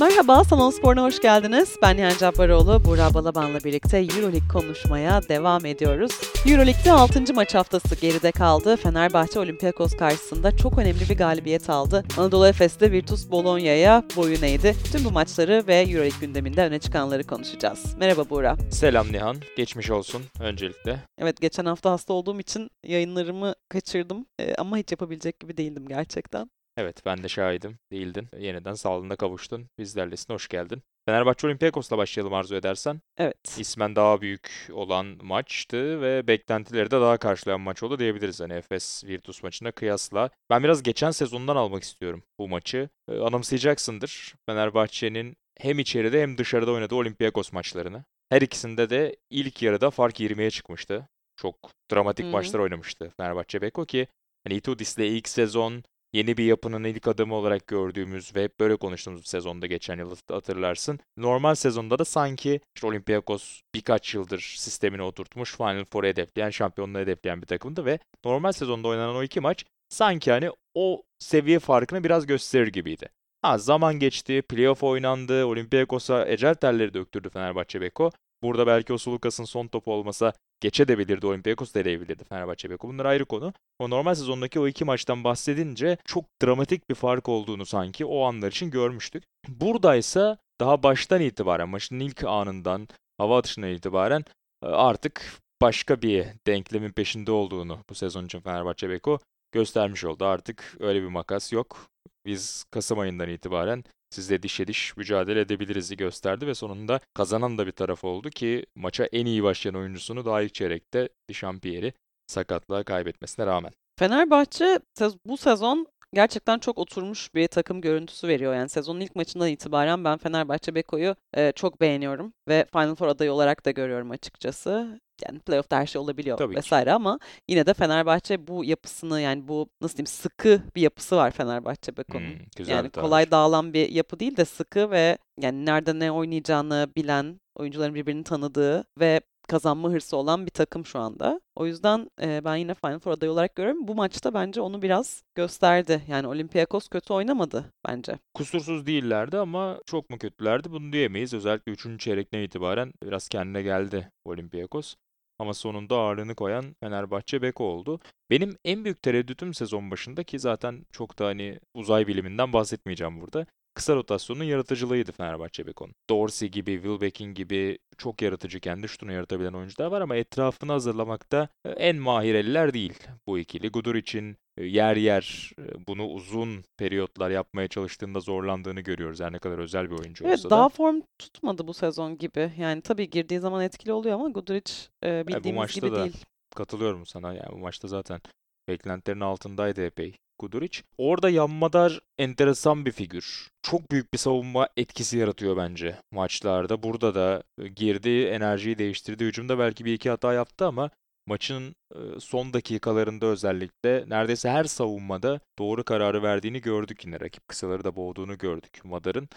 Merhaba, Salon Spor'una hoş geldiniz. Ben Nihan Cabbaroğlu, Buğra Balaban'la birlikte Euroleague konuşmaya devam ediyoruz. Euroleague'de 6. maç haftası geride kaldı. Fenerbahçe Olympiakos karşısında çok önemli bir galibiyet aldı. Anadolu Efes'te Virtus Bologna'ya boyun eğdi. Tüm bu maçları ve Euroleague gündeminde öne çıkanları konuşacağız. Merhaba Buğra. Selam Nihan, geçmiş olsun öncelikle. Evet, geçen hafta hasta olduğum için yayınlarımı kaçırdım ee, ama hiç yapabilecek gibi değildim gerçekten. Evet, ben de şahidim, değildin. Yeniden sağlığına kavuştun. Bizlerlesin, hoş geldin. Fenerbahçe Olympiakos'la başlayalım arzu edersen. Evet. İsmen daha büyük olan maçtı ve beklentileri de daha karşılayan maç oldu diyebiliriz. Hani Efes Virtus maçına kıyasla. Ben biraz geçen sezondan almak istiyorum bu maçı. Ee, anımsayacaksındır. Fenerbahçe'nin hem içeride hem dışarıda oynadığı Olympiakos maçlarını. Her ikisinde de ilk yarıda fark 20'ye çıkmıştı. Çok dramatik Hı hı. maçlar oynamıştı Fenerbahçe Beko ki hani Itudis'le ilk sezon yeni bir yapının ilk adımı olarak gördüğümüz ve böyle konuştuğumuz bir sezonda geçen yıl hatırlarsın. Normal sezonda da sanki işte Olympiakos birkaç yıldır sistemini oturtmuş, Final Four'u hedefleyen, şampiyonluğu hedefleyen bir takımdı ve normal sezonda oynanan o iki maç sanki hani o seviye farkını biraz gösterir gibiydi. Ha zaman geçti, playoff oynandı, Olympiakos'a ecel terleri döktürdü Fenerbahçe Beko. Burada belki o Sulukas'ın son topu olmasa geçebilirdi, Olympiakos da eleyebilirdi Fenerbahçe Beko. Bunlar ayrı konu. O normal sezondaki o iki maçtan bahsedince çok dramatik bir fark olduğunu sanki o anlar için görmüştük. Buradaysa daha baştan itibaren, maçın ilk anından, hava atışından itibaren e, artık başka bir denklemin peşinde olduğunu bu sezon için Fenerbahçe Beko göstermiş oldu. Artık öyle bir makas yok. Biz Kasım ayından itibaren sizle dişe diş mücadele edebiliriz gösterdi ve sonunda kazanan da bir taraf oldu ki maça en iyi başlayan oyuncusunu daha ilk çeyrekte Dişampierre'i sakatlığa kaybetmesine rağmen. Fenerbahçe bu sezon gerçekten çok oturmuş bir takım görüntüsü veriyor. Yani sezonun ilk maçından itibaren ben Fenerbahçe Beko'yu e, çok beğeniyorum ve Final Four adayı olarak da görüyorum açıkçası. Yani playoff'ta her şey olabiliyor Tabii ki. vesaire ama yine de Fenerbahçe bu yapısını yani bu nasıl diyeyim sıkı bir yapısı var Fenerbahçe Beko'nun. Hmm, güzel Yani kolay dağılan bir yapı değil de sıkı ve yani nerede ne oynayacağını bilen, oyuncuların birbirini tanıdığı ve kazanma hırsı olan bir takım şu anda. O yüzden e, ben yine Final Four adayı olarak görüyorum. Bu maçta bence onu biraz gösterdi. Yani Olympiakos kötü oynamadı bence. Kusursuz değillerdi ama çok mu kötülerdi bunu diyemeyiz. Özellikle 3. çeyrekten itibaren biraz kendine geldi Olympiakos. Ama sonunda ağırlığını koyan Fenerbahçe Beko oldu. Benim en büyük tereddütüm sezon başında ki zaten çok da hani uzay biliminden bahsetmeyeceğim burada. Kısa rotasyonun yaratıcılığıydı Fenerbahçe Beko'nun. Dorsey gibi, Wilbekin gibi çok yaratıcı kendi şutunu yaratabilen oyuncular var ama etrafını hazırlamakta e, en mahir eller değil bu ikili. Gudur için yer yer e, bunu uzun periyotlar yapmaya çalıştığında zorlandığını görüyoruz. Her ne kadar özel bir oyuncu Evet olsa daha da. form tutmadı bu sezon gibi. Yani tabii girdiği zaman etkili oluyor ama Guduric e, bu bildiğimiz maçta gibi da değil. Katılıyorum sana. Yani bu maçta zaten beklentilerin altındaydı epey Guduric. Orada Yanmadar enteresan bir figür. Çok büyük bir savunma etkisi yaratıyor bence maçlarda. Burada da e, girdi, enerjiyi değiştirdi. Hücumda belki bir iki hata yaptı ama maçın son dakikalarında özellikle neredeyse her savunmada doğru kararı verdiğini gördük yine. Rakip kısaları da boğduğunu gördük Madar'ın.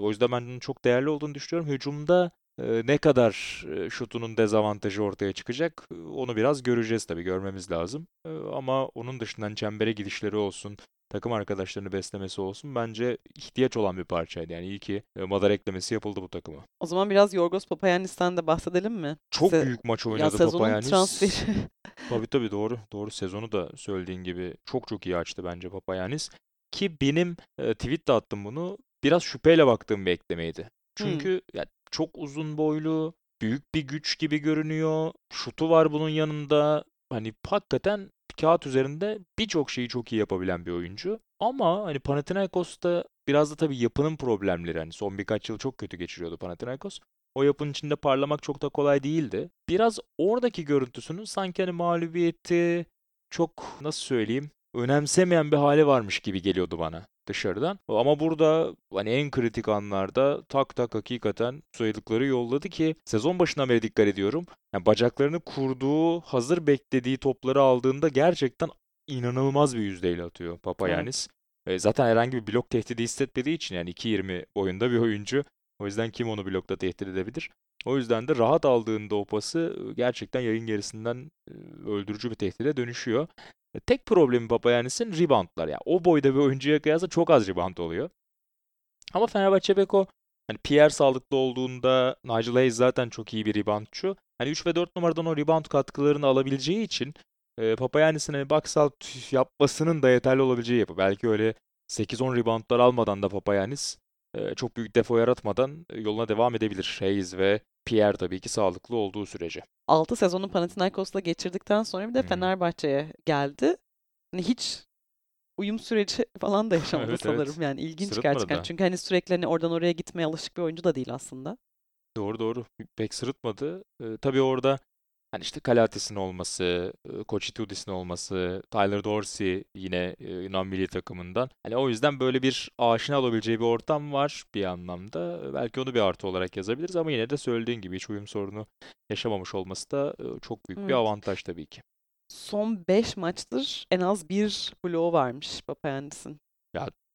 O yüzden ben bunun çok değerli olduğunu düşünüyorum. Hücumda ne kadar şutunun dezavantajı ortaya çıkacak onu biraz göreceğiz tabii görmemiz lazım. Ama onun dışından çembere gidişleri olsun, takım arkadaşlarını beslemesi olsun bence ihtiyaç olan bir parçaydı. Yani iyi ki e, Madar eklemesi yapıldı bu takıma. O zaman biraz Yorgos Papayannis'ten de bahsedelim mi? Çok Se- büyük maç Ya oynadı sezonun Papayannis. transferi. Tabii tabii doğru. Doğru sezonu da söylediğin gibi çok çok iyi açtı bence Papayannis. Ki benim e, tweet de attım bunu. Biraz şüpheyle baktığım bir eklemeydi. Çünkü ya, çok uzun boylu, büyük bir güç gibi görünüyor. Şutu var bunun yanında. Hani hakikaten kağıt üzerinde birçok şeyi çok iyi yapabilen bir oyuncu. Ama hani Panathinaikos'ta biraz da tabii yapının problemleri. Hani son birkaç yıl çok kötü geçiriyordu Panathinaikos. O yapının içinde parlamak çok da kolay değildi. Biraz oradaki görüntüsünün sanki hani mağlubiyeti çok nasıl söyleyeyim önemsemeyen bir hali varmış gibi geliyordu bana dışarıdan. Ama burada hani en kritik anlarda tak tak hakikaten sayılıkları yolladı ki sezon başından beri dikkat ediyorum. Yani bacaklarını kurduğu, hazır beklediği topları aldığında gerçekten inanılmaz bir yüzdeyle atıyor Papayannis. E, zaten herhangi bir blok tehdidi hissetmediği için yani 2.20 boyunda bir oyuncu. O yüzden kim onu blokta tehdit edebilir? O yüzden de rahat aldığında o pası gerçekten yayın gerisinden öldürücü bir tehdide dönüşüyor. E, Tek problemi Papayannis'in reboundlar. Yani o boyda bir oyuncuya kıyasla çok az rebound oluyor. Ama Fenerbahçe Beko hani Pierre sağlıklı olduğunda Nigel Hayes zaten çok iyi bir reboundçu. Hani 3 ve 4 numaradan o rebound katkılarını alabileceği için e, Papayannis'in hani box out yapmasının da yeterli olabileceği yapı. Belki öyle 8-10 reboundlar almadan da Papayannis e, çok büyük defo yaratmadan e, yoluna devam edebilir. Hayes ve Pierre tabii ki sağlıklı olduğu sürece. 6 sezonu Panathinaikos'la geçirdikten sonra bir de hı. Fenerbahçe'ye geldi. Hani hiç uyum süreci falan da yaşamadı Evet, evet. sanırım. Yani ilginç Sırıtmadı gerçekten. da. Çünkü hani sürekli hani oradan oraya gitmeye alışık bir oyuncu da değil aslında. Doğru doğru. Pek sırıtmadı. Ee, tabii orada hani işte Kalatis'in olması, Koçitudis'in olması, Tyler Dorsey yine Yunan milli takımından. Hani o yüzden böyle bir aşina olabileceği bir ortam var bir anlamda. Belki onu bir artı olarak yazabiliriz ama yine de söylediğin gibi hiç uyum sorunu yaşamamış olması da çok büyük bir Evet. avantaj tabii ki. Son 5 maçtır en az bir bloğu varmış Papayannis'in.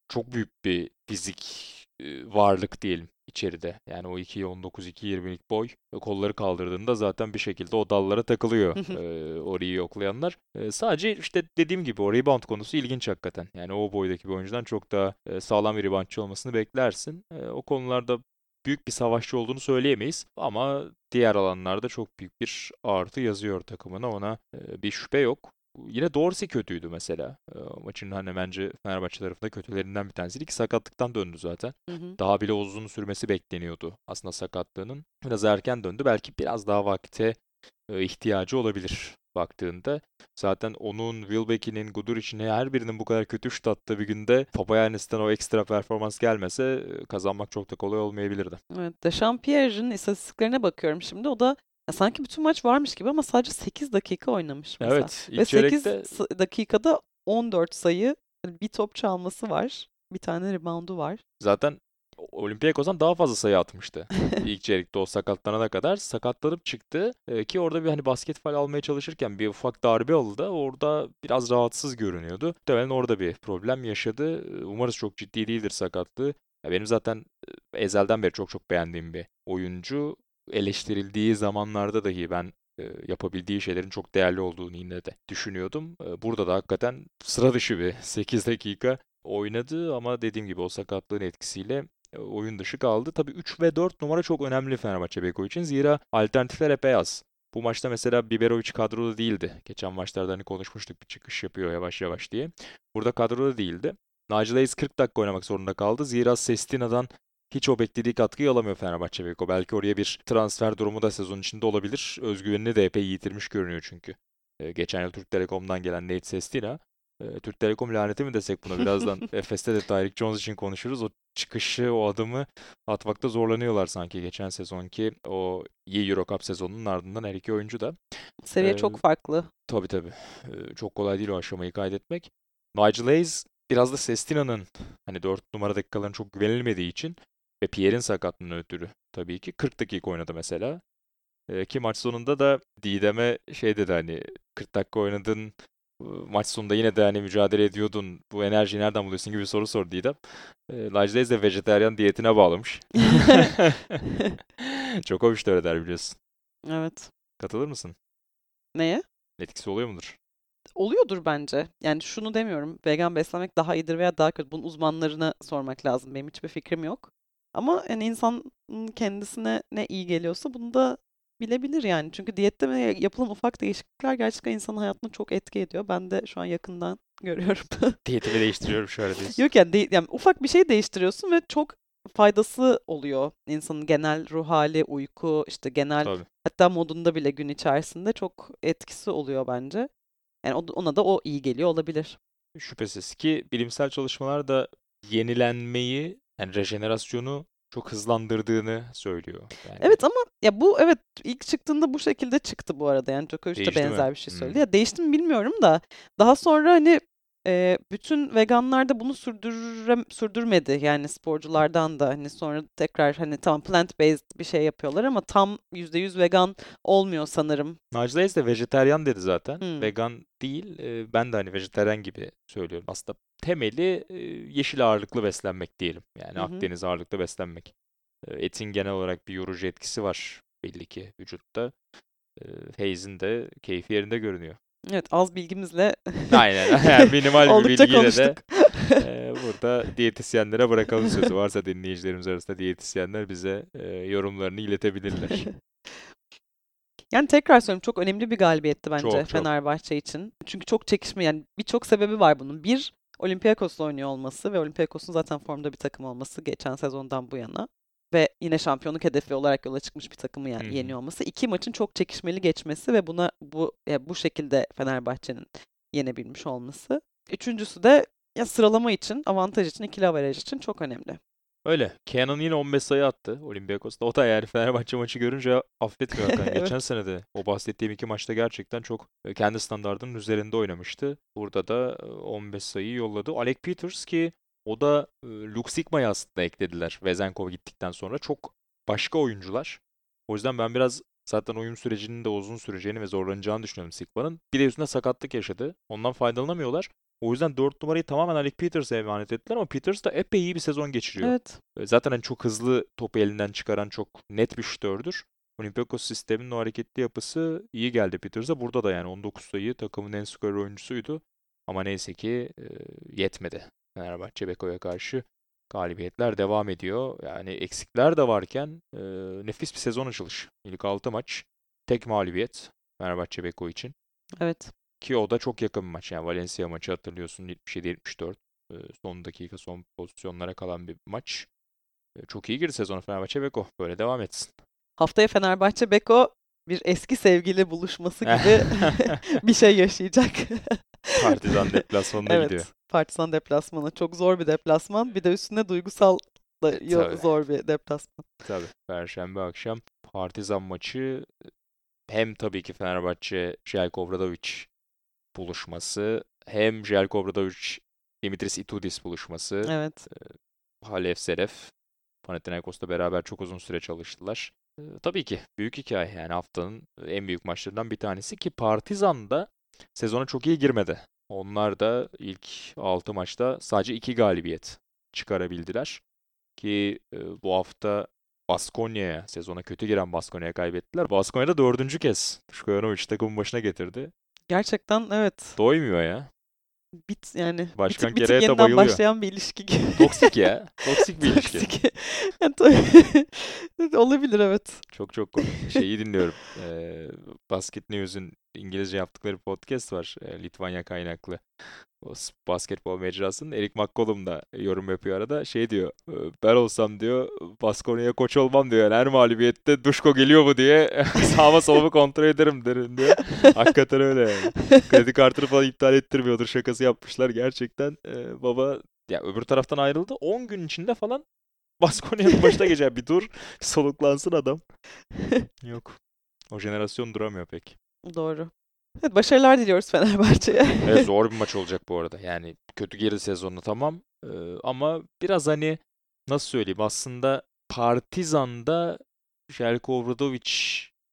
Çok büyük bir fizik varlık diyelim içeride. Yani o 2.19 2.20'lik boy ve kolları kaldırdığında zaten bir şekilde o dallara takılıyor e, orayı yoklayanlar. E, sadece işte dediğim gibi o rebound konusu ilginç hakikaten. Yani o boydaki bir oyuncudan çok daha e, sağlam bir reboundçı olmasını beklersin. E, o konularda büyük bir savaşçı olduğunu söyleyemeyiz ama diğer alanlarda çok büyük bir artı yazıyor takımına ona e, bir şüphe yok. Yine Dorsey kötüydü mesela. E, maçın hani bence Fenerbahçe tarafında kötülerinden bir tanesiydi ki sakatlıktan döndü zaten. Hı hı. Daha bile uzun sürmesi bekleniyordu aslında sakatlığının. Biraz erken döndü. Belki biraz daha vakte e, ihtiyacı olabilir baktığında. Zaten onun, Wilbeck'inin, Guduric'in her birinin bu kadar kötü şut attığı bir günde Papayannis'ten o ekstra performans gelmese kazanmak çok da kolay olmayabilirdi. Evet, Dechampierre'in istatistiklerine bakıyorum şimdi. O da ya sanki bütün maç varmış gibi ama sadece 8 dakika oynamış mesela. Evet, Ve ilk 8 çeyrekte sa- dakikada 14 sayı, bir top çalması var. Bir tane reboundu var. zaten Olympiakos'tan daha fazla sayı atmıştı. İlk çeyrekte o sakatlanana kadar sakatlanıp çıktı Ee, ki orada bir hani basket faul almaya çalışırken bir ufak darbe aldı. Orada biraz rahatsız görünüyordu. Muhtemelen orada bir problem yaşadı. Ee, Umarız çok ciddi değildir sakatlığı. Ya benim zaten e, ezelden beri çok çok beğendiğim bir oyuncu. Eleştirildiği zamanlarda dahi ben e, yapabildiği şeylerin çok değerli olduğunu yine de düşünüyordum. E, Burada da hakikaten sıra dışı bir 8 dakika oynadı ama dediğim gibi o sakatlığın etkisiyle e, oyun dışı kaldı. Tabii 3 ve 4 numara çok önemli Fenerbahçe Beko için. Zira alternatifler epey az. Bu maçta mesela Biberovic kadroda değildi. Geçen maçlarda hani konuşmuştuk bir çıkış yapıyor yavaş yavaş diye. Burada kadroda değildi. Nigel Hayes 40 dakika oynamak zorunda kaldı. Zira Sestina'dan hiç o beklediği katkıyı alamıyor Fenerbahçe Beko. Belki oraya bir transfer durumu da sezon içinde olabilir. Özgüvenini de epey yitirmiş görünüyor çünkü. Ee, geçen yıl Türk Telekom'dan gelen Nate Sestina. Ee, Türk Telekom laneti mi desek buna birazdan Efes'te de Tyreek Jones için konuşuruz. O çıkışı, o adımı atmakta zorlanıyorlar sanki geçen sezonki o iyi Euro Cup sezonunun ardından her iki oyuncu da. Seviye Ee, çok farklı. Tabii tabii. Ee, çok kolay değil o aşamayı kaydetmek. Nigel Hayes biraz da Sestina'nın hani 4 numara dakikaların çok güvenilmediği için ve Pierre'in sakatlığından ötürü tabii ki 40 dakika oynadı mesela. Ki maç sonunda da Didem'e şey dedi hani 40 dakika oynadın maç sonunda yine de hani mücadele ediyordun bu enerjiyi nereden buluyorsun gibi bir soru sordu Didem. Hayes de vejetaryen diyetine bağlamış. Djokovic de öyle der biliyorsun. Evet. Katılır mısın? Neye? Etkisi oluyor mudur? Oluyordur bence. Yani şunu demiyorum. Vegan beslenmek daha iyidir veya daha kötü. Bunun uzmanlarına sormak lazım. Benim hiçbir fikrim yok. Ama yani insanın kendisine ne iyi geliyorsa bunu da bilebilir yani. Çünkü diyette ve yapılan ufak değişiklikler gerçekten insanın hayatına çok etki ediyor. Ben de şu an yakından görüyorum. Diyetimi değiştiriyorum şöyle diyorsun. Yok yani, de- yani ufak bir şey değiştiriyorsun ve çok faydası oluyor insanın genel ruh hali, uyku, işte genel Tabii. hatta modunda bile gün içerisinde çok etkisi oluyor bence. Yani ona da o iyi geliyor olabilir. Şüphesiz ki bilimsel çalışmalar da yenilenmeyi, yani rejenerasyonu çok hızlandırdığını söylüyor. Yani Evet ama ya bu evet ilk çıktığında bu şekilde çıktı bu arada. Yani Djokovic de Değişti mi? benzer bir şey Hmm. söyledi. Ya değişti mi bilmiyorum da daha sonra hani e, bütün veganlar da bunu sürdürem sürdürmedi. Yani sporculardan da hani sonra tekrar hani tamam plant based bir şey yapıyorlar ama tam %100 vegan olmuyor sanırım. Hayes de vejeteryan dedi zaten. Hmm. Vegan değil. e, Ben de hani vejeteryan gibi söylüyorum. Aslında temeli e, yeşil ağırlıklı beslenmek diyelim. Yani Hı hı. Akdeniz ağırlıklı beslenmek. E, Etin genel olarak bir yorucu etkisi var belli ki vücutta. E, Hayes'in de keyfi yerinde görünüyor. Evet az bilgimizle Aynen. Yani minimal bir bilgiyle de konuştuk. Ee, burada diyetisyenlere bırakalım sözü. Varsa dinleyicilerimiz arasında diyetisyenler bize e, yorumlarını iletebilirler. Yani tekrar söylüyorum çok önemli bir galibiyetti bence Çok, çok. Fenerbahçe için. Çünkü çok çekişme yani birçok sebebi var bunun. Bir Olympiakos'la oynuyor olması ve Olympiakos'un zaten formda bir takım olması geçen sezondan bu yana ve yine şampiyonluk hedefi olarak yola çıkmış bir takımı yani yeniyor olması. İki maçın çok çekişmeli geçmesi ve buna bu ya bu şekilde Fenerbahçe'nin yenebilmiş olması. Üçüncüsü de ya sıralama için, avantaj için, ikili averaj için çok önemli. Öyle. Kenan yine 15 sayı attı Olympiakos'ta. O da yani Fenerbahçe maçı görünce affetmiyor Hakan. Geçen sene de o bahsettiğim iki maçta gerçekten çok e, kendi standartının üzerinde oynamıştı. Burada da e, 15 sayıyı yolladı. Alec Peters ki o da e, Luke Sigma'yı aslında eklediler Vezenkov gittikten sonra. Çok başka oyuncular. O yüzden ben biraz zaten oyun sürecinin de uzun süreceğini ve zorlanacağını düşünüyorum Sigma'nın. Bir de üstüne sakatlık yaşadı. Ondan faydalanamıyorlar. O yüzden 4 numarayı tamamen Alec Peters'a emanet ettiler ama Peters da epey iyi bir sezon geçiriyor. Evet. E, Zaten hani çok hızlı topu elinden çıkaran çok net bir şutördür. Olympiakos sisteminin o hareketli yapısı iyi geldi Peters'a. Burada da yani 19 sayı takımın en skorer oyuncusuydu. Ama neyse ki e, yetmedi. Fenerbahçe Beko'ya karşı galibiyetler devam ediyor. Yani eksikler de varken e, nefis bir sezon açılışı. İlk 6 maç tek mağlubiyet Fenerbahçe Beko için. Evet. Ki o da çok yakın bir maç. Yani Valencia maçı hatırlıyorsun 77-74. e, Son dakika son pozisyonlara kalan bir maç. E, Çok iyi girdi sezona Fenerbahçe Beko. Böyle devam etsin. Haftaya Fenerbahçe Beko bir eski sevgili buluşması gibi bir şey yaşayacak. Partizan deplasmanına evet. gidiyor. Partizan deplasmanı. Çok zor bir deplasman. Bir de üstüne duygusal da yo- Tabii. zor bir deplasman. Tabii. Perşembe akşam Partizan maçı hem tabii ki Fenerbahçe Jelko buluşması hem Jelko Obradovic Dimitris Itudis buluşması. Evet. Halef Seref Panathinaikos'ta beraber çok uzun süre çalıştılar. Tabii ki büyük hikaye yani haftanın en büyük maçlarından bir tanesi ki Partizan da sezona çok iyi girmedi. Onlar da ilk 6 maçta sadece 2 galibiyet çıkarabildiler. Ki bu hafta Baskonya'ya, sezona kötü giren Baskonya'ya kaybettiler. Baskonya'da dördüncü kez Stojanovic takımın başına getirdi. Gerçekten evet. Doymuyor ya. Bit yani Başkan bitik Kereyata yeniden bayılıyor. başlayan bir ilişki gibi. Toksik ya. Toksik bir ilişki. Toksik. Olabilir evet. Çok çok komik. Şeyi dinliyorum. Ee, Basket News'un İngilizce yaptıkları podcast var. Ee, Litvanya kaynaklı. O basketbol mecrasının Eric McCollum da yorum yapıyor arada. Şey diyor. "Ee, Ben olsam diyor Baskonya'ya koç olmam diyor. Yani her mağlubiyette Duşko geliyor mu diye sağıma soluma kontrol ederim derim diyor. Hakikaten öyle yani. Kredi kartını falan iptal ettirmiyordur şakası yapmışlar. Gerçekten ee, baba ya öbür taraftan ayrıldı. 10 gün içinde falan Baskonya'nın başına geçer. Bir dur soluklansın adam. Yok. O jenerasyon duramıyor pek. Doğru. Evet, başarılar diliyoruz Fenerbahçe'ye. Evet zor bir maç olacak bu arada. Yani kötü geri sezonu tamam. Ee, ama biraz hani nasıl söyleyeyim aslında Partizan'da Željko Obradovic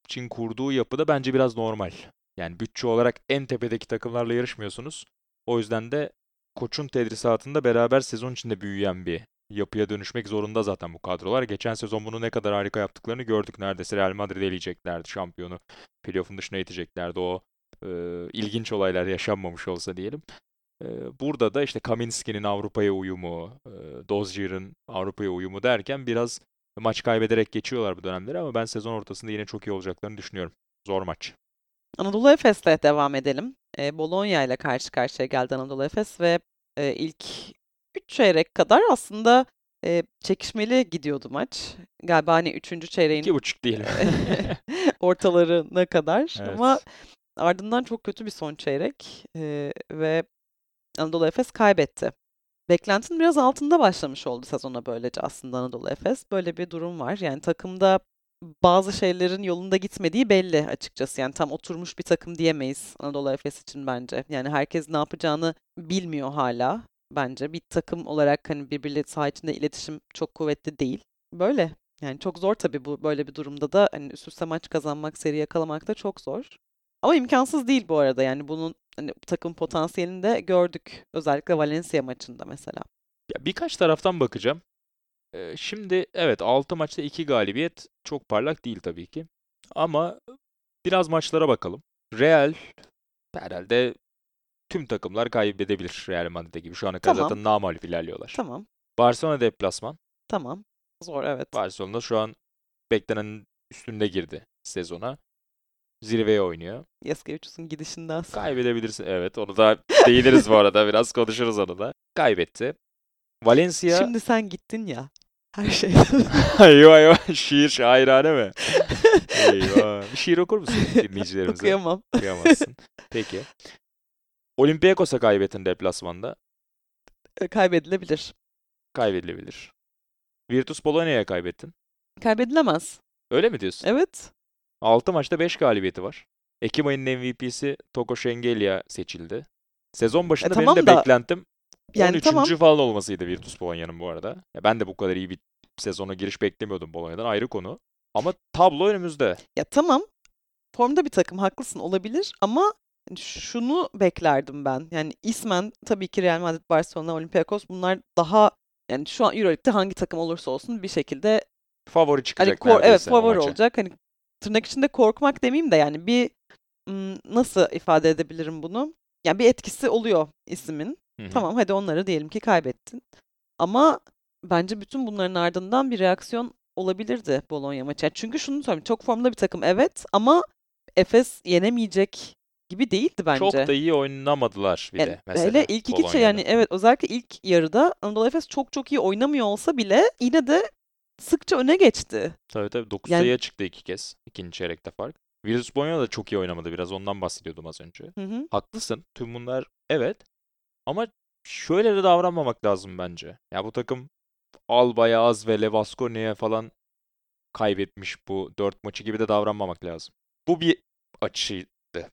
için kurduğu yapıda bence biraz normal. Yani bütçe olarak en tepedeki takımlarla yarışmıyorsunuz. O yüzden de koçun tedrisatında beraber sezon içinde büyüyen bir yapıya dönüşmek zorunda zaten bu kadrolar. Geçen sezon bunu ne kadar harika yaptıklarını gördük. Neredeyse Real Madrid'i eleyeceklerdi şampiyonu. Playoff'un dışına iteceklerdi. O e, ilginç olaylar yaşanmamış olsa diyelim. E, burada da işte Kaminski'nin Avrupa'ya uyumu, e, Dozier'in Avrupa'ya uyumu derken biraz maç kaybederek geçiyorlar bu dönemleri ama ben sezon ortasında yine çok iyi olacaklarını düşünüyorum. Zor maç. Anadolu Efes'le devam edelim. E, Bologna ile karşı karşıya geldi Anadolu Efes ve e, ilk 3 çeyrek kadar aslında e, çekişmeli gidiyordu maç. Galiba hani 3. çeyreğin İki buçuk diyelim. ortalarına kadar Evet. ama ardından çok kötü bir son çeyrek e, ve Anadolu Efes kaybetti. Beklentinin biraz altında başlamış oldu sezona böylece aslında Anadolu Efes. Böyle bir durum var. Yani takımda bazı şeylerin yolunda gitmediği belli açıkçası. Yani tam oturmuş bir takım diyemeyiz Anadolu Efes için bence. Yani herkes ne yapacağını bilmiyor hala bence. Bir takım olarak hani birbirleri saha içinde iletişim çok kuvvetli değil. Böyle. Yani çok zor tabii bu böyle bir durumda da hani üst üste maç kazanmak, seri yakalamak da çok zor. Ama imkansız değil bu arada. Yani bunun hani takım potansiyelini de gördük. Özellikle Valencia maçında mesela. Ya birkaç taraftan bakacağım. Ee, şimdi evet 6 maçta 2 galibiyet çok parlak değil tabii ki. Ama biraz maçlara bakalım. Real herhalde tüm takımlar kaybedebilir Real Madrid gibi. Şu ana kadar Tamam. zaten namağlup ilerliyorlar. Tamam. Barcelona deplasman. Tamam. Zor evet. Barcelona şu an beklenenin üstünde girdi sezona. Zirveye oynuyor. Yaskevicius'un gidişinden sonra. Kaybedebilirsin. Evet onu da değiniriz bu arada. Biraz konuşuruz onu da. Kaybetti. Valencia. Şimdi sen gittin ya. Her şey. eyvah eyvah. Şiir şairane mi? Eyvah. Bir şiir okur musun dinleyicilerimize? Okuyamam. Okuyamazsın. Peki. Olympiakos'a kaybettin deplasmanda. E, Kaybedilebilir. Kaybedilebilir. Virtus Bologna'ya kaybettin. Kaybedilemez. Öyle mi diyorsun? Evet. 6 maçta 5 galibiyeti var. Ekim ayının MVP'si Toko Şengelya seçildi. Sezon başında E, tamam benim de da- beklentim Yani 13. tamam. falan olmasıydı Virtus Bologna'nın bu arada. Ya ben de bu kadar iyi bir sezona giriş beklemiyordum Bologna'dan ayrı konu. Ama tablo önümüzde. Ya tamam. Formda bir takım haklısın olabilir ama şunu beklerdim ben. Yani ismen tabii ki Real Madrid, Barcelona, Olympiakos bunlar daha yani şu an EuroLeague'de hangi takım olursa olsun bir şekilde Favori hani çıkacak evet neredeyse o favori olacak. Hani tırnak içinde korkmak demeyeyim de yani bir nasıl ifade edebilirim bunu? Yani bir etkisi oluyor ismin. Hı hı. Tamam hadi onları diyelim ki kaybettin. Ama bence bütün bunların ardından bir reaksiyon olabilirdi Bologna maçı. Çünkü şunu söyleyeyim. Çok formda bir takım evet ama Efes yenemeyecek gibi değildi bence. Çok da iyi oynamadılar bir Yani de mesela. hele ilk iki şey yani evet özellikle ilk yarıda Anadolu Efes çok çok iyi oynamıyor olsa bile yine de sıkça öne geçti. Tabii tabii 9 Yani- sayıya çıktı iki kez. ikinci çeyrekte fark. Virtus Bologna da çok iyi oynamadı biraz ondan bahsediyordum az önce. Hı hı. Haklısın. Tüm bunlar evet. Ama şöyle de davranmamak lazım bence. Ya bu takım Alba'ya az ve Levasconi'ye falan kaybetmiş bu dört maçı gibi de davranmamak lazım. Bu bir açıydı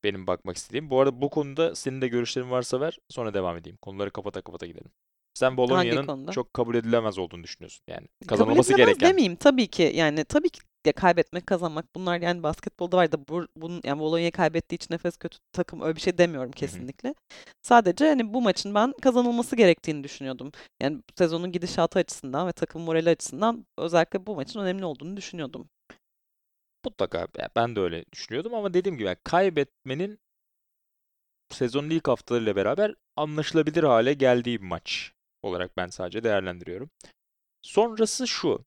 benim bakmak istediğim. Bu arada bu konuda senin de görüşlerin varsa ver sonra devam edeyim. Konuları kapata kapata gidelim. Sen Bologna'nın çok kabul edilemez olduğunu düşünüyorsun. Yani Kabul kazanılması edilemez gereken. demeyeyim tabii ki yani tabii ki de kaybetmek kazanmak bunlar yani basketbolda var da bu, bunun yani Bologna kaybettiği için Efes kötü takım öyle bir şey demiyorum kesinlikle. Sadece hani bu maçın ben kazanılması gerektiğini düşünüyordum. Yani sezonun gidişatı açısından ve takım morali açısından özellikle bu maçın önemli olduğunu düşünüyordum. Mutlaka ya ben de öyle düşünüyordum ama dediğim gibi yani kaybetmenin sezonun ilk haftalarıyla beraber anlaşılabilir hale geldiği bir maç olarak ben sadece değerlendiriyorum. Sonrası şu.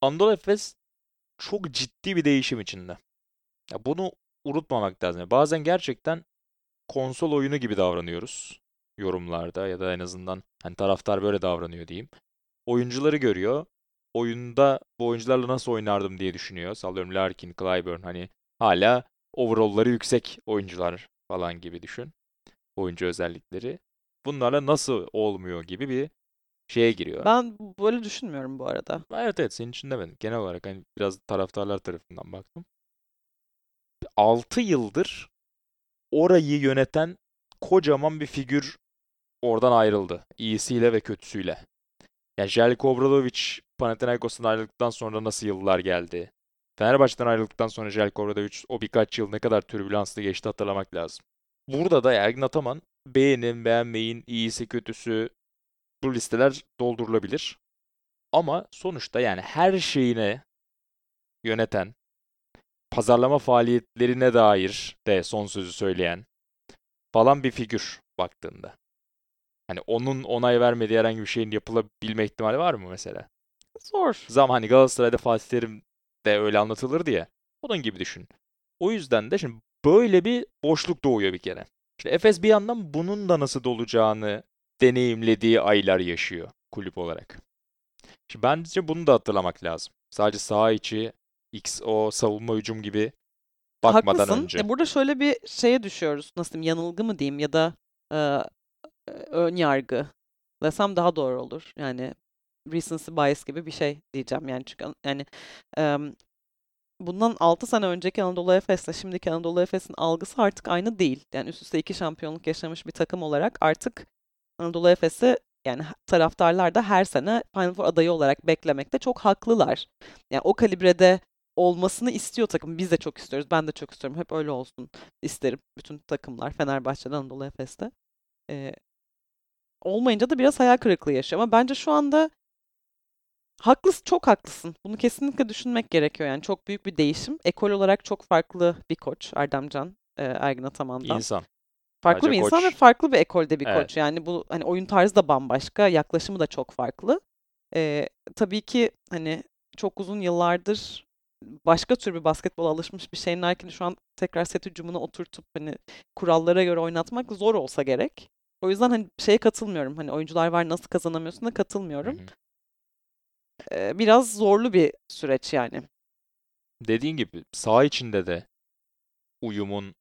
Anadolu Efes çok ciddi bir değişim içinde. Ya bunu unutmamak lazım. Bazen gerçekten konsol oyunu gibi davranıyoruz yorumlarda ya da en azından hani taraftar böyle davranıyor diyeyim. Oyuncuları görüyor. Oyunda bu oyuncularla nasıl oynardım diye düşünüyor. Sallıyorum Larkin, Clyburn hani hala overall'ları yüksek oyuncular falan gibi düşün. Oyuncu özellikleri. Bunlarla nasıl olmuyor gibi bir şeye giriyor. Ben böyle düşünmüyorum bu arada. Evet evet senin için demedim. Genel olarak hani biraz taraftarlar tarafından baktım. 6 yıldır orayı yöneten kocaman bir figür oradan ayrıldı. İyisiyle ve kötüsüyle. Yani Željko Obradović Panathinaikos'tan ayrıldıktan sonra nasıl yıllar geldi? Fenerbahçe'den ayrıldıktan sonra Željko Obradović o birkaç yıl ne kadar türbülanslı geçti hatırlamak lazım. Burada da Ergin Ataman beğenin, beğenmeyin, iyisi, kötüsü bu listeler doldurulabilir. Ama sonuçta yani her şeyine yöneten, pazarlama faaliyetlerine dair de son sözü söyleyen falan bir figür baktığında. Hani onun onay vermediği herhangi bir şeyin yapılabilme ihtimali var mı mesela? Zor. Zam hani Galatasaray'da Fatih Terim de öyle anlatılırdı ya. Onun gibi düşün. O yüzden de şimdi böyle bir boşluk doğuyor bir kere. İşte Efes bir yandan bunun da nasıl dolacağını deneyimlediği aylar yaşıyor kulüp olarak. Şimdi bence bunu da hatırlamak lazım. Sadece saha içi, XO, savunma hücum gibi bakmadan Haklısın. önce. E, burada şöyle bir şeye düşüyoruz. Nasıl diyeyim? Yanılgı mı diyeyim ya da e, e, ön yargı desem daha doğru olur. Yani recency bias gibi bir şey diyeceğim. Yani çünkü an- yani em, bundan 6 sene önceki Anadolu Efes'le şimdiki Anadolu Efes'in algısı artık aynı değil. Yani üst üste iki şampiyonluk yaşamış bir takım olarak artık Anadolu Efes'i yani taraftarlar da her sene Final Four adayı olarak beklemekte çok haklılar. Yani o kalibrede olmasını istiyor takım. Biz de çok istiyoruz. Ben de çok istiyorum. Hep öyle olsun isterim. Bütün takımlar Fenerbahçe'den Anadolu Efes'te. Ee, olmayınca da biraz hayal kırıklığı yaşıyor. Ama bence şu anda haklısın, çok haklısın. Bunu kesinlikle düşünmek gerekiyor. Yani çok büyük bir değişim. Ekol olarak çok farklı bir koç Erdemcan e, Ergin Ataman'dan. İnsan. farklı Sadece bir insan ve koç. farklı bir ekolde bir Evet. koç. Yani bu hani oyun tarzı da bambaşka, yaklaşımı da çok farklı. Ee, tabii ki hani çok uzun yıllardır başka tür bir basketbola alışmış bir Shane Larkin'i şu an tekrar set hücumuna oturtup hani kurallara göre oynatmak zor olsa gerek. O yüzden hani şeye katılmıyorum. Hani oyuncular var nasıl kazanamıyorsun da Hı katılmıyorum. hı. Biraz zorlu bir süreç yani. Dediğin gibi saha içinde de uyumun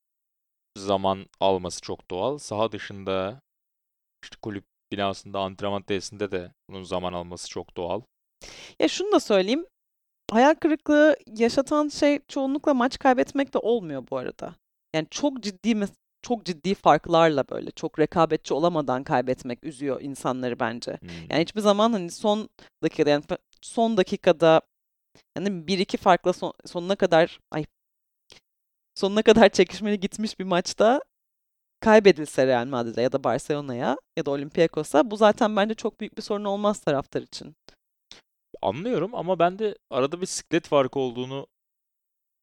zaman alması çok doğal. Saha dışında işte kulüp binasında, antrenman tesisinde de bunun zaman alması çok doğal. Ya şunu da söyleyeyim. Hayal kırıklığı yaşatan şey çoğunlukla maç kaybetmek de olmuyor bu arada. Yani çok ciddi çok ciddi farklarla böyle çok rekabetçi olamadan kaybetmek üzüyor insanları bence. Hmm. Yani hiçbir zaman hani son dakikada yani son dakikada yani bir iki farkla son- sonuna kadar ay sonuna kadar çekişmeli gitmiş bir maçta kaybedilse Real Madrid'e ya da Barcelona'ya ya da Olympiakos'a bu zaten bence çok büyük bir sorun olmaz taraftar için. Anlıyorum ama ben de arada bir siklet farkı olduğunu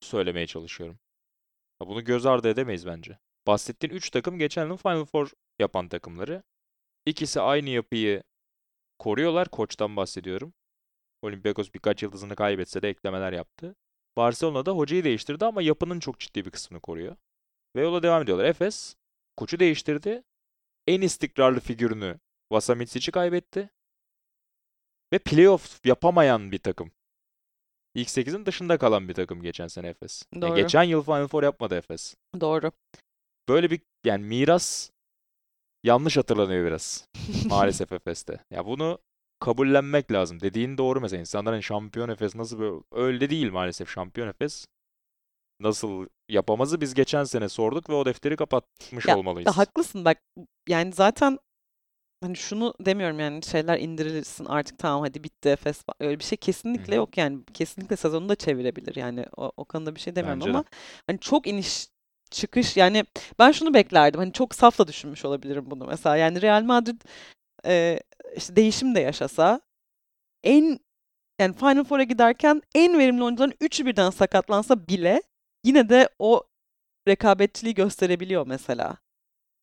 söylemeye çalışıyorum. Bunu göz ardı edemeyiz bence. Bahsettiğin 3 takım geçen yıl Final Four yapan takımları. İkisi aynı yapıyı koruyorlar. Koçtan bahsediyorum. Olympiakos birkaç yıldızını kaybetse de eklemeler yaptı. Barcelona da hocayı değiştirdi ama yapının çok ciddi bir kısmını koruyor. Ve yola devam ediyorlar. Efes koçu değiştirdi. En istikrarlı figürünü Vasamitsic'i kaybetti. Ve playoff yapamayan bir takım. İlk 8'in dışında kalan bir takım geçen sene Efes. Doğru. geçen yıl Final Four yapmadı Efes. Doğru. Böyle bir yani miras yanlış hatırlanıyor biraz. Maalesef Efes'te. Ya bunu kabullenmek lazım. Dediğin doğru mesela. İnsanların şampiyon Efes nasıl böyle... Öyle değil maalesef şampiyon Efes. Nasıl yapamazı biz geçen sene sorduk ve o defteri kapatmış Ya, olmalıyız. Haklısın bak yani zaten hani şunu demiyorum yani şeyler indirilsin artık tamam hadi bitti Efes öyle bir şey kesinlikle hı. yok yani kesinlikle sezonu da çevirebilir yani o, o konuda bir şey demiyorum Bence de. ama hani çok iniş çıkış yani ben şunu beklerdim hani çok safla düşünmüş olabilirim bunu mesela yani Real Madrid e, işte değişim de yaşasa en yani Final Four'a giderken en verimli oyuncuların üçü birden sakatlansa bile yine de o rekabetçiliği gösterebiliyor mesela.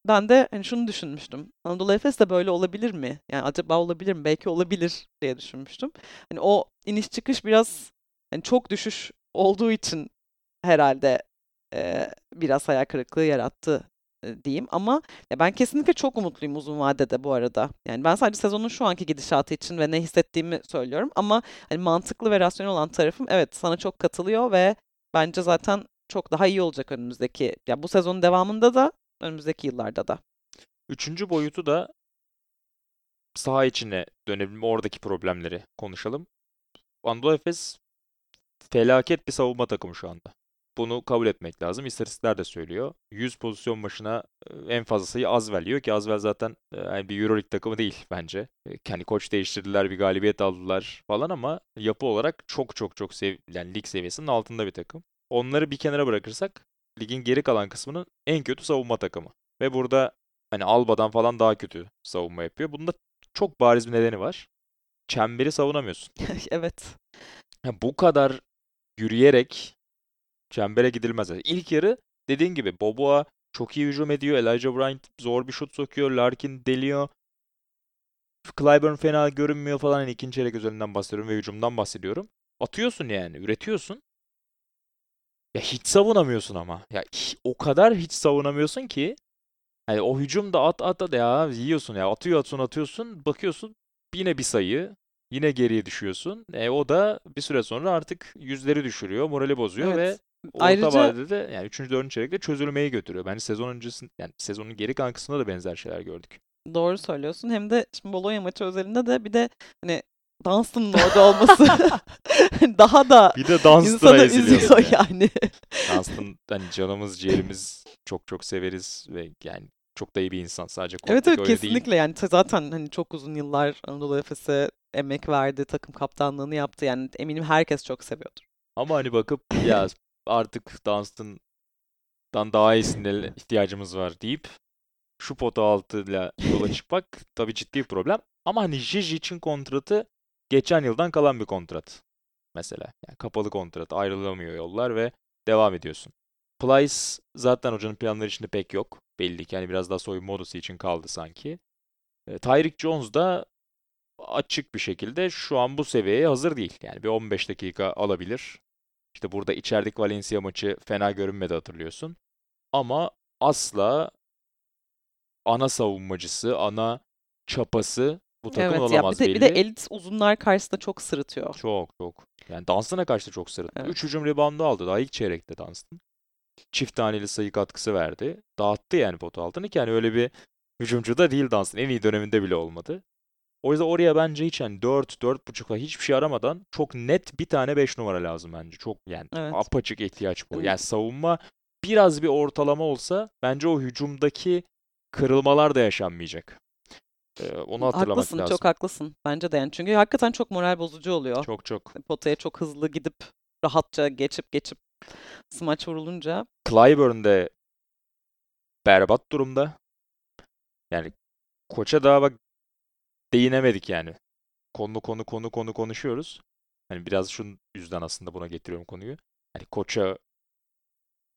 Ben de hani şunu düşünmüştüm. Anadolu Efes de böyle olabilir mi? Yani acaba olabilir mi? Belki olabilir diye düşünmüştüm. Hani o iniş çıkış biraz hani çok düşüş olduğu için herhalde e, biraz hayal kırıklığı yarattı diyeyim. Ama ben kesinlikle çok umutluyum uzun vadede bu arada. Yani ben sadece sezonun şu anki gidişatı için ve ne hissettiğimi söylüyorum. Ama hani mantıklı ve rasyonel olan tarafım evet sana çok katılıyor ve bence zaten çok daha iyi olacak önümüzdeki ya bu sezonun devamında da önümüzdeki yıllarda da. Üçüncü boyutu da saha içine dönelim. Oradaki problemleri konuşalım. Anadolu Efes felaket bir savunma takımı şu anda. Bunu kabul etmek lazım. İstatistikler de söylüyor. 100 pozisyon başına en fazla sayı Azvel yiyor ki Azvel zaten yani bir Euroleague takımı değil bence. Yani koç değiştirdiler, bir galibiyet aldılar falan ama yapı olarak çok çok çok sev yani lig seviyesinin altında bir takım. Onları bir kenara bırakırsak ligin geri kalan kısmının en kötü savunma takımı. Ve burada hani Alba'dan falan daha kötü savunma yapıyor. Bunda çok bariz bir nedeni var. Çemberi savunamıyorsun. Evet. Bu kadar yürüyerek çembere gidilmez. Yani İlk yarı dediğin gibi Boboa çok iyi hücum ediyor. Elijah Bryant zor bir şut sokuyor. Larkin deliyor. Clyburn fena görünmüyor falan. Yani ikinci çeyrek üzerinden bahsediyorum ve hücumdan bahsediyorum. Atıyorsun yani. Üretiyorsun. Ya hiç savunamıyorsun ama. Ya o kadar hiç savunamıyorsun ki hani o hücum da at at at ya yiyorsun ya. Atıyor atıyorsun atıyorsun. Bakıyorsun yine bir sayı. Yine geriye düşüyorsun. E, o da bir süre sonra artık yüzleri düşürüyor, morali bozuyor ve Evet. Orta Ayrıca- vadede de yani 3. 4. çeyrekte çözülmeyi götürüyor. Bence sezon öncesinde yani sezonun geri kalan kısmında da benzer şeyler gördük. Doğru söylüyorsun. Hem de şimdi Bologna maçı özelinde de bir de hani Dunstan'ın orada olması daha da Bir de Dunstan'a üzüyor yani. yani. Dunstan hani canımız, ciğerimiz çok çok severiz ve yani çok da iyi bir insan. Sadece Evet evet öyle değil. kesinlikle yani zaten hani çok uzun yıllar Anadolu Efes'e emek verdi, takım kaptanlığını yaptı. Yani eminim herkes çok seviyordur. Ama hani bakıp ya artık Dunstan'dan daha iyisine ihtiyacımız var deyip şu pota altıyla yola çıkmak tabii ciddi bir problem. Ama hani Jiji için kontratı geçen yıldan kalan bir kontrat mesela. Yani kapalı kontrat ayrılamıyor yollar ve devam ediyorsun. Plyce zaten hocanın planları içinde pek yok. Belli ki yani biraz daha soyunma odası için kaldı sanki. E, Tyreek Jones da açık bir şekilde şu an bu seviyeye hazır değil. Yani bir 15 dakika alabilir. İşte burada içerideki Valencia maçı fena görünmedi hatırlıyorsun. Ama asla ana savunmacısı, ana çapası bu takımın Evet ya bir olamaz de, belli. bir de elit uzunlar karşısında çok sırıtıyor. Çok çok. Yani Dunstan'a karşı da çok sırıttı. Evet. 3 hücum reboundu aldı daha ilk çeyrekte Dunstan. Çift taneli sayı katkısı verdi. Dağıttı yani potu altını ki yani öyle bir hücumcu da değil Dunstan. En iyi döneminde bile olmadı. O yüzden oraya bence hiç yani 4, 4.5'la hiçbir şey aramadan çok net bir tane 5 numara lazım bence. Çok yani Evet. apaçık ihtiyaç bu. Evet. Yani savunma biraz bir ortalama olsa bence o hücumdaki kırılmalar da yaşanmayacak. Ee, onu hatırlamak Haklısın, lazım. çok haklısın bence de yani. Çünkü hakikaten çok moral bozucu oluyor. Çok çok. Potaya çok hızlı gidip rahatça geçip geçip smaç vurulunca. Clyburn de berbat durumda. Yani koça daha bak değinemedik yani. Konu konu konu konu konuşuyoruz. Hani biraz şunun yüzden aslında buna getiriyorum konuyu. Hani koça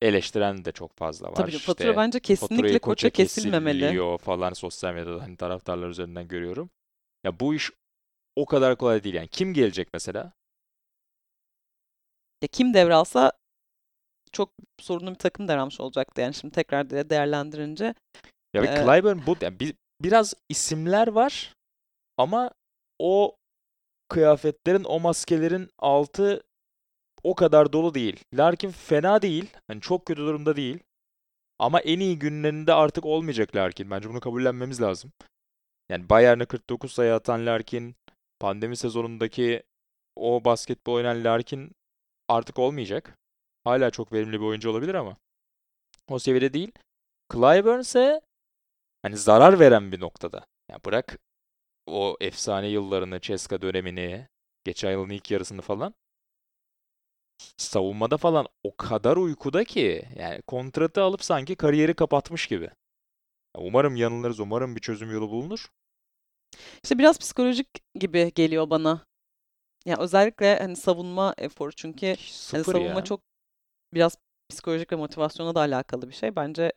eleştiren de çok fazla var. Tabii İşte fatura bence kesinlikle koça kesilmemeli. kesiliyor falan sosyal medyada hani taraftarlar üzerinden görüyorum. Ya bu iş o kadar kolay değil yani. Kim gelecek mesela? Ya kim devralsa çok sorunlu bir takım devralmış olacaktı. Yani şimdi tekrar de değerlendirince Ya Ee, Clyburn bu yani bir, biraz isimler var ama o kıyafetlerin, o maskelerin altı o kadar dolu değil. Larkin fena değil. Hani çok kötü durumda değil. Ama en iyi günlerinde artık olmayacak Larkin. Bence bunu kabullenmemiz lazım. Yani Bayern'e 49 sayı atan Larkin, pandemi sezonundaki o basketbol oynayan Larkin artık olmayacak. Hala çok verimli bir oyuncu olabilir ama o seviyede değil. Clyburn ise hani zarar veren bir noktada. Yani bırak o efsane yıllarını, Ceska dönemini, geçen yılın ilk yarısını falan. Savunmada falan o kadar uykuda ki yani kontratı alıp sanki kariyeri kapatmış gibi. Umarım yanılırız, umarım bir çözüm yolu bulunur. işte biraz psikolojik gibi geliyor bana. Ya özellikle hani savunma eforu çünkü hani savunma ya. çok biraz psikolojik ve motivasyona da alakalı bir şey. Bence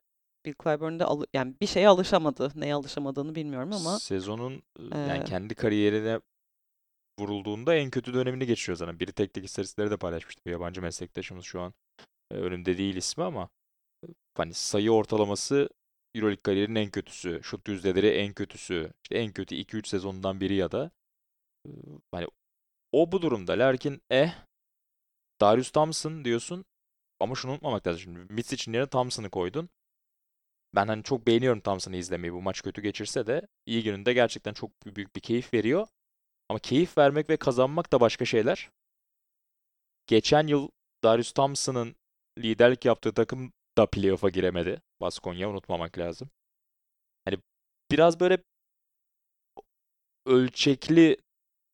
Bill Clyburn de alı- yani bir şeye alışamadı. Neye alışamadığını bilmiyorum ama Sezonun e, yani kendi kariyerine vurulduğunda en kötü dönemini geçiriyor zaten. Biri tek tek istatistikleri de paylaşmıştı. Bir yabancı meslektaşımız şu an önümde değil ismi ama hani sayı ortalaması EuroLeague kariyerinin en kötüsü. Şut yüzdeleri en kötüsü. İşte en kötü 2-3 sezonundan biri ya da hani o bu durumda. Lakin eh Darius Thompson diyorsun ama şunu unutmamak lazım. Şimdi Mitsic'in yerine Thompson'ı koydun. Ben hani çok beğeniyorum Thompson'ı izlemeyi. Bu maç kötü geçirse de iyi gününde gerçekten çok büyük bir keyif veriyor. Ama keyif vermek ve kazanmak da başka şeyler. Geçen yıl Darius Thompson'ın liderlik yaptığı takım da playoff'a giremedi. Baskonya unutmamak lazım. Hani biraz böyle ölçekli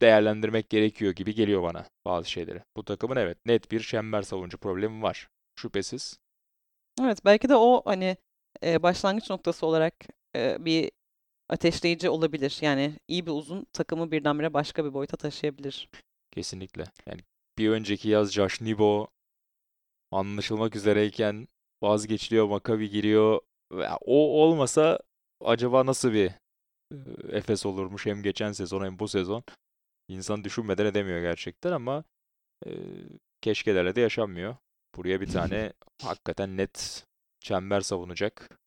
değerlendirmek gerekiyor gibi geliyor bana bazı şeyleri. Bu takımın evet net bir çember savunucu problemi var. Şüphesiz. evet belki de o hani e, başlangıç noktası olarak e, bir ateşleyici olabilir. Yani iyi bir uzun takımı birdenbire başka bir boyuta taşıyabilir. Kesinlikle. Yani bir önceki yaz Josh Nibo anlaşılmak üzereyken vazgeçiliyor, Maccabi giriyor. O olmasa acaba nasıl bir Efes olurmuş hem geçen sezon hem bu sezon. İnsan düşünmeden edemiyor gerçekten ama e, keşkelerle de yaşanmıyor. Buraya bir tane hakikaten net çember savunacak.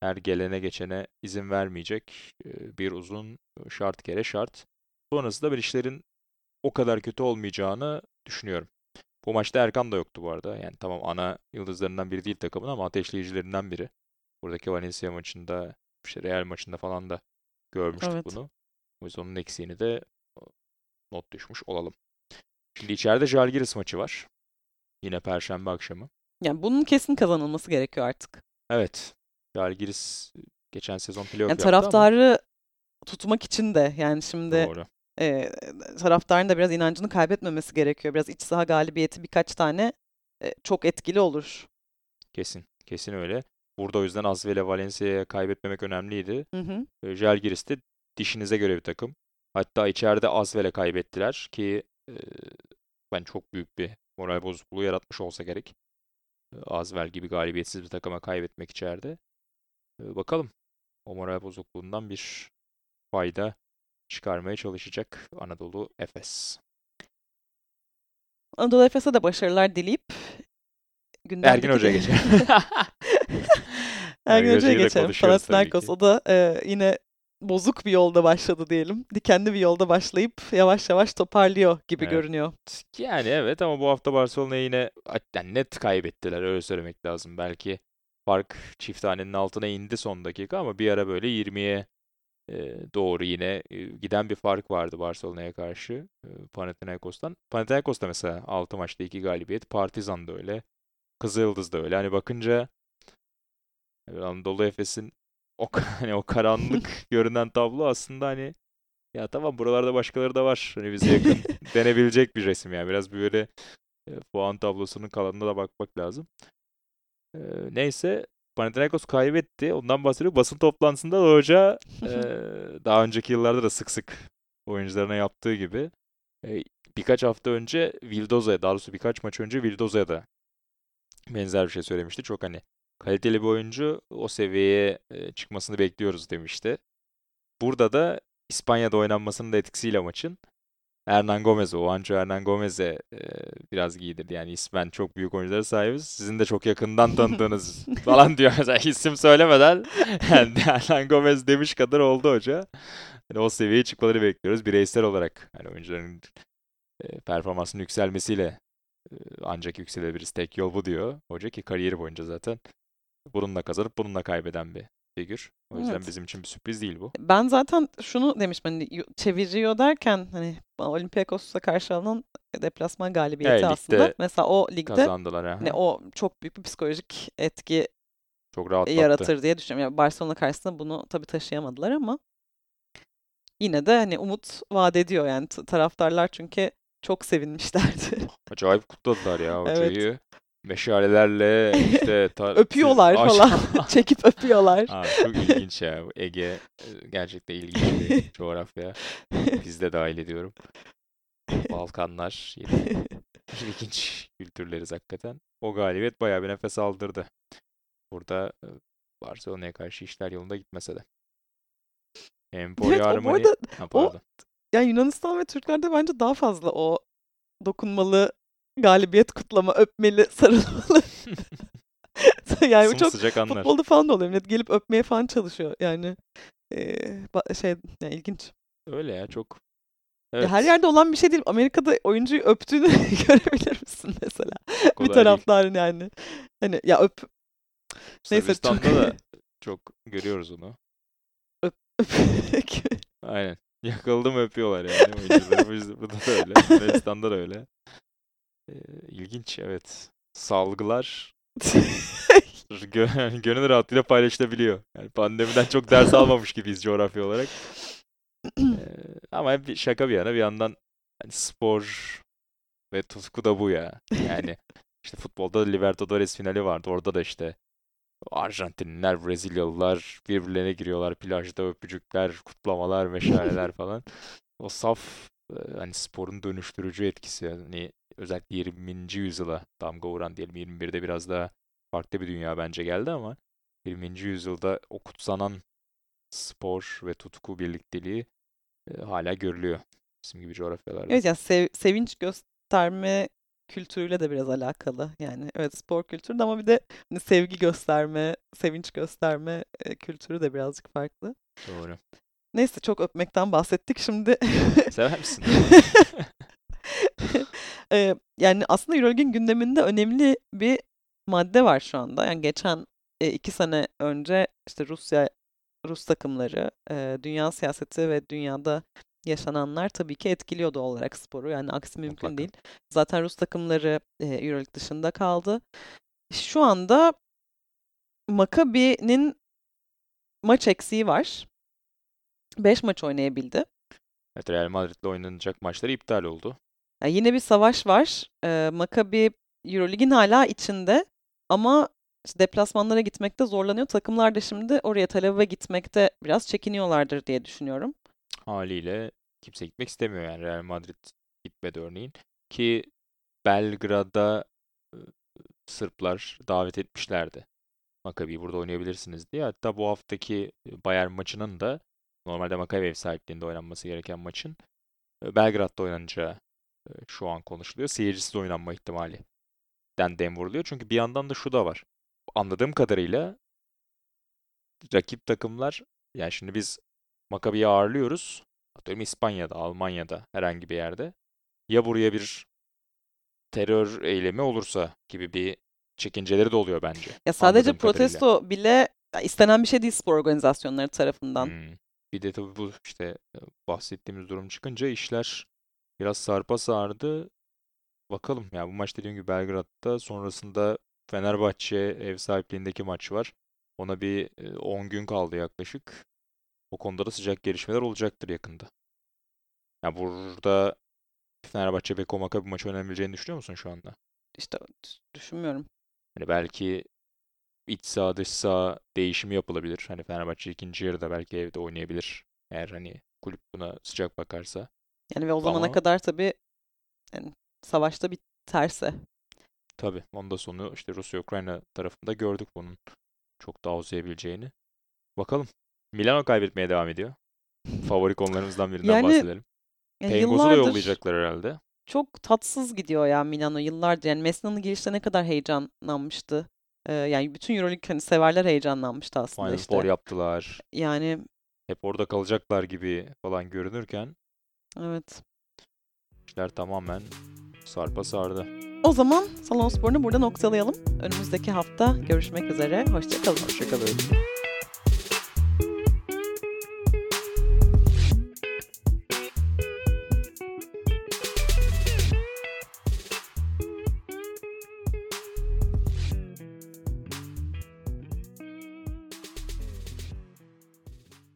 Her gelene geçene izin vermeyecek bir uzun şart kere şart. Sonrasında ben işlerin o kadar kötü olmayacağını düşünüyorum. Bu maçta Erkan da yoktu bu arada. Yani tamam ana yıldızlarından biri değil takımın ama ateşleyicilerinden biri. Buradaki Valencia maçında, işte Real maçında falan da görmüştük Evet. bunu. O yüzden onun eksiğini de not düşmüş olalım. Şimdi içeride Žalgiris maçı var. Yine Perşembe akşamı. Yani bunun kesin kazanılması gerekiyor artık. Evet. Žalgiris geçen sezon playoff Yani yaptı ama taraftarı tutmak için de yani şimdi doğru. e, taraftarın da biraz inancını kaybetmemesi gerekiyor. Biraz iç saha galibiyeti birkaç tane e, çok etkili olur. Kesin. Kesin öyle. Burada o yüzden Asvel ile Valencia'ya kaybetmemek önemliydi. Hı hı. E, de dişinize göre bir takım. Hatta içeride Asvel'e kaybettiler ki e, ben çok büyük bir moral bozukluğu yaratmış olsa gerek. Azvel gibi galibiyetsiz bir takıma kaybetmek içeride. Bakalım. O moral bozukluğundan bir fayda çıkarmaya çalışacak Anadolu Efes. Anadolu Efes'e de başarılar dileyip Ergin Hoca'ya geçelim. Ergin Hoca'ya geçelim. Panathinaikos o da e, yine bozuk bir yolda başladı diyelim. Dikenli bir yolda başlayıp yavaş yavaş toparlıyor gibi Evet. görünüyor. Yani evet ama bu hafta Barcelona'yı yine yani net kaybettiler öyle söylemek lazım. Belki fark çift hanenin altına indi son dakika ama bir ara böyle 20'ye e, doğru yine e, giden bir fark vardı Barcelona'ya karşı e, Panathinaikos'tan. Panathinaikos da mesela 6 maçta 2 galibiyet. Partizan da öyle. Kızılyıldız da öyle. Hani bakınca Anadolu Efes'in o hani o karanlık görünen tablo aslında hani ya tamam buralarda başkaları da var. Hani bize yakın denebilecek bir resim yani. Biraz böyle e, puan tablosunun kalanına da bakmak lazım. E, neyse Panathinaikos kaybetti. Ondan bahsediyor. Basın toplantısında da hoca e, daha önceki yıllarda da sık sık oyuncularına yaptığı gibi e, birkaç hafta önce Vildoza'ya daha doğrusu birkaç maç önce Vildoza'ya da benzer bir şey söylemişti. Çok hani kaliteli bir oyuncu o seviyeye e, çıkmasını bekliyoruz demişti. Burada da İspanya'da oynanmasının da etkisiyle maçın Hernan Gomez'e, Juancho Hernan Gomez'e e, biraz giydirdi. Yani ismen çok büyük oyunculara sahibiz. Sizin de çok yakından tanıdığınız falan diyor. Mesela isim söylemeden yani Hernan Gomez demiş kadar oldu hoca. Hani o seviyeye çıkmaları bekliyoruz. Bireysel olarak hani oyuncuların e, performansının yükselmesiyle e, ancak yükselebiliriz. Tek yol bu diyor. Hoca ki kariyeri boyunca zaten bununla kazanıp bununla kaybeden bir figür. O yüzden Evet. bizim için bir sürpriz değil bu. Ben zaten şunu demiştim hani çeviriyor derken hani Olympiakos'a karşı alınan deplasman galibiyeti ligde aslında. Mesela o ligde Kazandılar ha. hani o çok büyük bir psikolojik etki Çok rahatlattı. yaratır diye düşünüyorum. Yani Barcelona karşısında bunu tabii taşıyamadılar ama yine de hani umut vaat ediyor yani taraftarlar çünkü çok sevinmişlerdi. Acayip kutladılar ya Evet. Meşalelerle işte ta- Öpüyorlar falan. Çekip öpüyorlar. Abi çok ilginç ya. Bu Ege e, gerçekten ilginç bir coğrafya. Biz de dahil ediyorum. Balkanlar yine ilginç kültürleriz hakikaten. O galibiyet bayağı bir nefes aldırdı. Burada e, Barcelona'ya karşı işler yolunda gitmese de. Empoli Evet, o Armani... arada Ha, o- yani Yunanistan ve Türklerde bence daha fazla o dokunmalı galibiyet kutlama, öpmeli, sarılmalı. yani bu çok Sımsıcak anlar. futbolda falan da oluyor. Millet gelip öpmeye falan çalışıyor yani. Ba- şey yani ilginç. Öyle ya çok. Ya Evet, her yerde olan bir şey değil. Amerika'da oyuncuyu öptüğünü görebilir misin mesela? kolay bir değil. taraftarın yani. Hani ya öp Neyse, çok- da çok görüyoruz onu. öp. Aynen. Yakaladım öpüyorlar yani oyuncuları. Burada da öyle. Yunanistan'da da öyle. Ee, ilginç evet. Salgılar gö- yani gönül rahatlığıyla paylaşılabiliyor. Yani pandemiden çok ders almamış gibiyiz coğrafya olarak. Ee, ama bir şaka bir yana bir yandan hani spor ve tutku da bu ya. Yani işte futbolda da Libertadores finali vardı. Orada da işte Arjantinliler, Brezilyalılar birbirlerine giriyorlar. Plajda öpücükler, kutlamalar, meşaleler falan. O saf hani sporun dönüştürücü etkisi. Hani özellikle 20. yüzyıla damga vuran diyelim. 21'de biraz daha farklı bir dünya bence geldi ama 20. yüzyılda o kutsanan spor ve tutku birlikteliği e, hala görülüyor bizim gibi coğrafyalarda. Evet yani sev- sevinç gösterme kültürüyle de biraz alakalı. Yani evet spor kültürü ama bir de hani sevgi gösterme, sevinç gösterme e, kültürü de birazcık farklı. Doğru. Neyse çok öpmekten bahsettik. Şimdi Sever misin? Eee, yani aslında Euroleague'in gündeminde önemli bir madde var şu anda. Yani geçen e, iki sene önce işte Rusya, Rus takımları, e, dünya siyaseti ve dünyada yaşananlar tabii ki etkiliyor doğal olarak sporu. Yani aksi mümkün Mutlaka. değil. Zaten Rus takımları e, Euroleague dışında kaldı. Şu anda Maccabi'nin maç eksiği var. 5 maç oynayabildi. Evet, Real Madrid'le oynanacak maçları iptal oldu. Ya yine bir savaş var. Ee, Maccabi Eurolig'in hala içinde ama işte deplasmanlara gitmekte zorlanıyor. Takımlar da şimdi oraya Aviv'e gitmekte biraz çekiniyorlardır diye düşünüyorum. Haliyle kimse gitmek istemiyor yani Real Madrid gitmedi örneğin. Ki Belgrad'a Sırplar davet etmişlerdi. Maccabi'yi burada oynayabilirsiniz diye. Hatta bu haftaki Bayern maçının da normalde Maccabi ev sahipliğinde oynanması gereken maçın e, Belgrad'da oynanacağı e, şu an konuşuluyor. Seyircisiz oynanma ihtimali den dem vuruluyor. Çünkü bir yandan da şu da var. Anladığım kadarıyla rakip takımlar yani şimdi biz Maccabi'yi ağırlıyoruz. Atıyorum İspanya'da, Almanya'da herhangi bir yerde. Ya buraya bir terör eylemi olursa gibi bir çekinceleri de oluyor bence. Ya sadece Anladığım kadarıyla. protesto bile istenen bir şey değil spor organizasyonları tarafından. Hmm. Bir de tabii bu işte e, bahsettiğimiz durum çıkınca işler biraz sarpa sardı. Bakalım ya bu maç dediğim gibi Belgrad'da sonrasında Fenerbahçe ev sahipliğindeki maç var. Ona bir e, 10 gün kaldı yaklaşık. O konuda da sıcak gelişmeler olacaktır yakında. Ya burada Fenerbahçe Beko Maccabi maçı oynayabileceğini düşünüyor musun şu anda? İşte düşünmüyorum. Hani belki iç saha dış saha değişimi yapılabilir. Hani Fenerbahçe ikinci yarıda belki evde oynayabilir. Eğer hani kulüp buna sıcak bakarsa. Yani ve o zamana Ama- kadar tabii yani savaşta biterse. Tabii onda sonu işte Rusya-Ukrayna tarafında gördük bunun çok daha uzayabileceğini. Bakalım. Milano kaybetmeye devam ediyor. Favori konularımızdan birinden Yani, bahsedelim. Ya Pengoz'u da yollayacaklar herhalde. çok tatsız gidiyor ya Milano yıllardır. Yani Messina'nın girişte ne kadar heyecanlanmıştı. Ee, yani bütün Euroleague hani severler heyecanlanmıştı aslında Final işte. Four yaptılar. Yani Hep orada kalacaklar gibi falan görünürken evet. işler tamamen sarpa sardı. O zaman Salon Spor'unu burada noktalayalım. Önümüzdeki hafta görüşmek üzere. Hoşçakalın. Hoşçakalın.